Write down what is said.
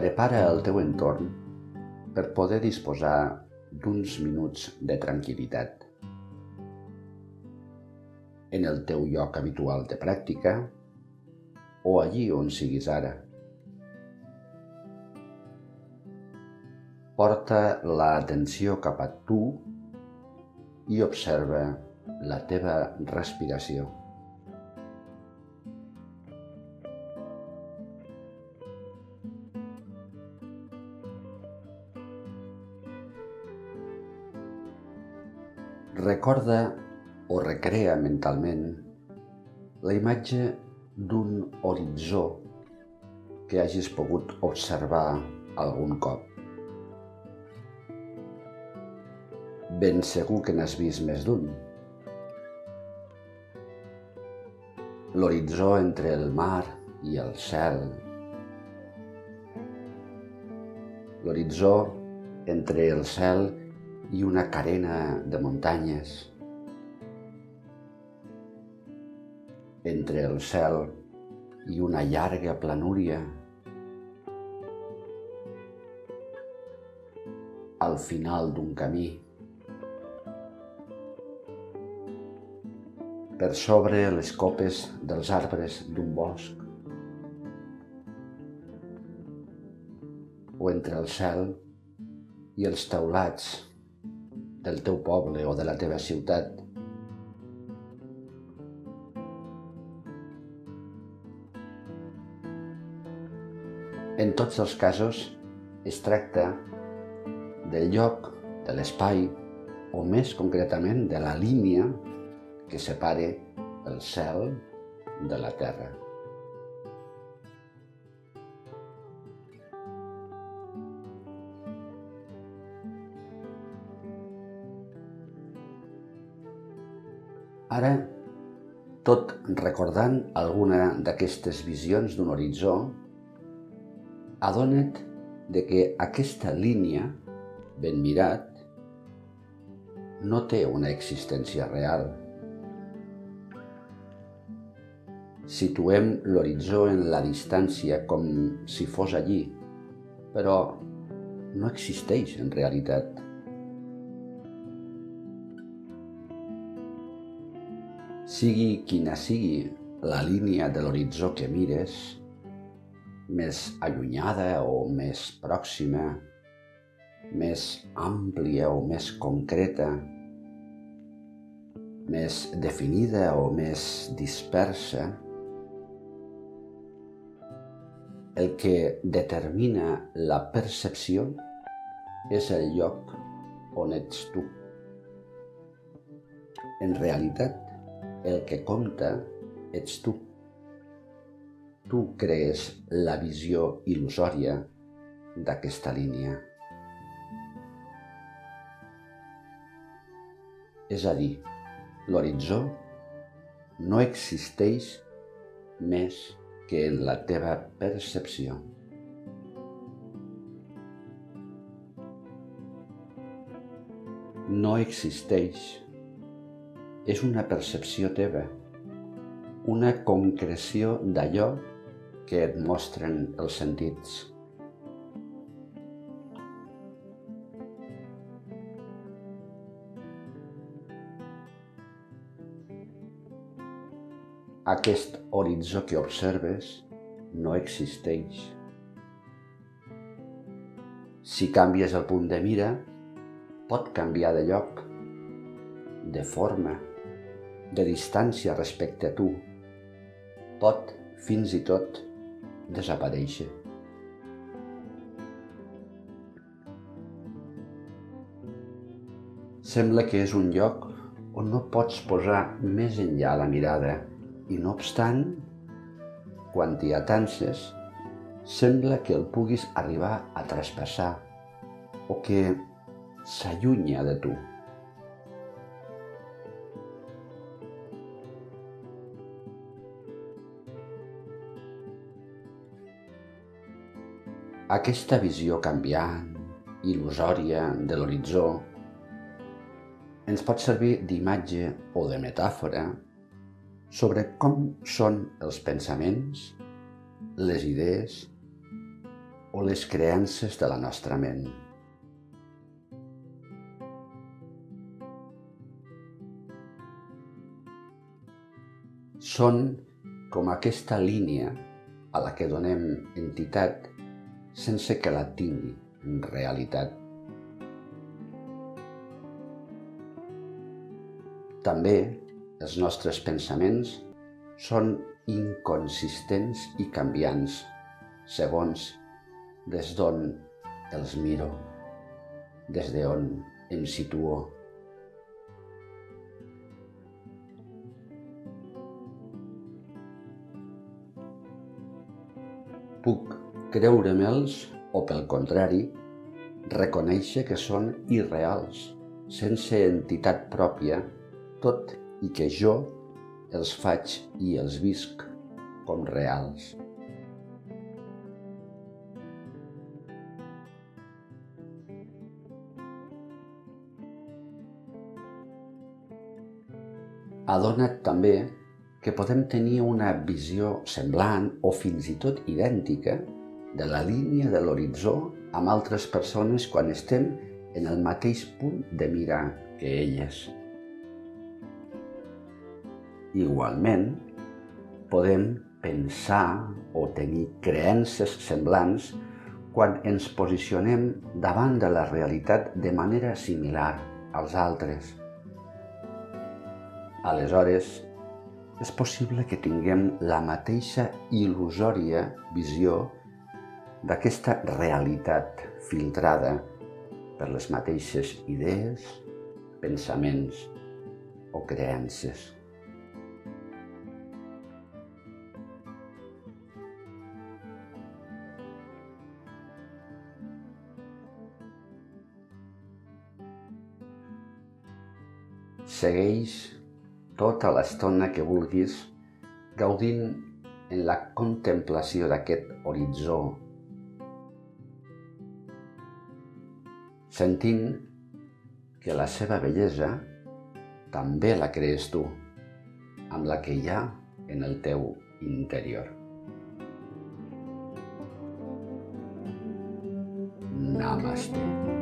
Prepara el teu entorn per poder disposar d'uns minuts de tranquil·litat. En el teu lloc habitual de pràctica o allí on siguis ara. Porta l'atenció cap a tu i observa la teva respiració. Recorda o recrea mentalment la imatge d'un horitzó que hagis pogut observar algun cop. Ben segur que n'has vist més d'un. L'horitzó entre el mar i el cel. L'horitzó entre el cel i una carena de muntanyes. Entre el cel i una llarga planúria. Al final d'un camí. per sobre les copes dels arbres d'un bosc o entre el cel i els teulats del teu poble o de la teva ciutat. En tots els casos es tracta del lloc, de l'espai, o més concretament de la línia que separe el cel de la terra. Ara, tot recordant alguna d'aquestes visions d'un horitzó, adona't de que aquesta línia, ben mirat, no té una existència real. Situem l'horitzó en la distància com si fos allí, però no existeix en realitat. Sigui quina sigui la línia de l'horitzó que mires, més allunyada o més pròxima, més àmplia o més concreta, més definida o més dispersa, el que determina la percepció és el lloc on ets tu. En realitat, el que compta ets tu. Tu crees la visió il·lusòria d'aquesta línia. És a dir, l'horitzó no existeix més que en la teva percepció. No existeix. És una percepció teva, una concreció d'allò que et mostren els sentits. Aquest horitzó que observes no existeix. Si canvies el punt de mira, pot canviar de lloc, de forma, de distància respecte a tu. Pot, fins i tot, desaparèixer. Sembla que és un lloc on no pots posar més enllà la mirada i no obstant, quan t'hi atances, sembla que el puguis arribar a traspassar o que s'allunya de tu. Aquesta visió canviant, il·lusòria de l'horitzó, ens pot servir d'imatge o de metàfora sobre com són els pensaments, les idees o les creences de la nostra ment. Són com aquesta línia a la que donem entitat sense que la tingui en realitat. També els nostres pensaments són inconsistents i canviants, segons des d'on els miro, des d'on em situo. Puc creure-me'ls o, pel contrari, reconèixer que són irreals, sense entitat pròpia tot i que jo els faig i els visc com reals. Adona't també que podem tenir una visió semblant o fins i tot idèntica de la línia de l'horitzó amb altres persones quan estem en el mateix punt de mirar que elles. Igualment, podem pensar o tenir creences semblants quan ens posicionem davant de la realitat de manera similar als altres. Aleshores, és possible que tinguem la mateixa il·lusòria visió d'aquesta realitat filtrada per les mateixes idees, pensaments o creences. Segueix tota l'estona que vulguis gaudint en la contemplació d'aquest horitzó, sentint que la seva bellesa també la crees tu, amb la que hi ha en el teu interior. Namaste.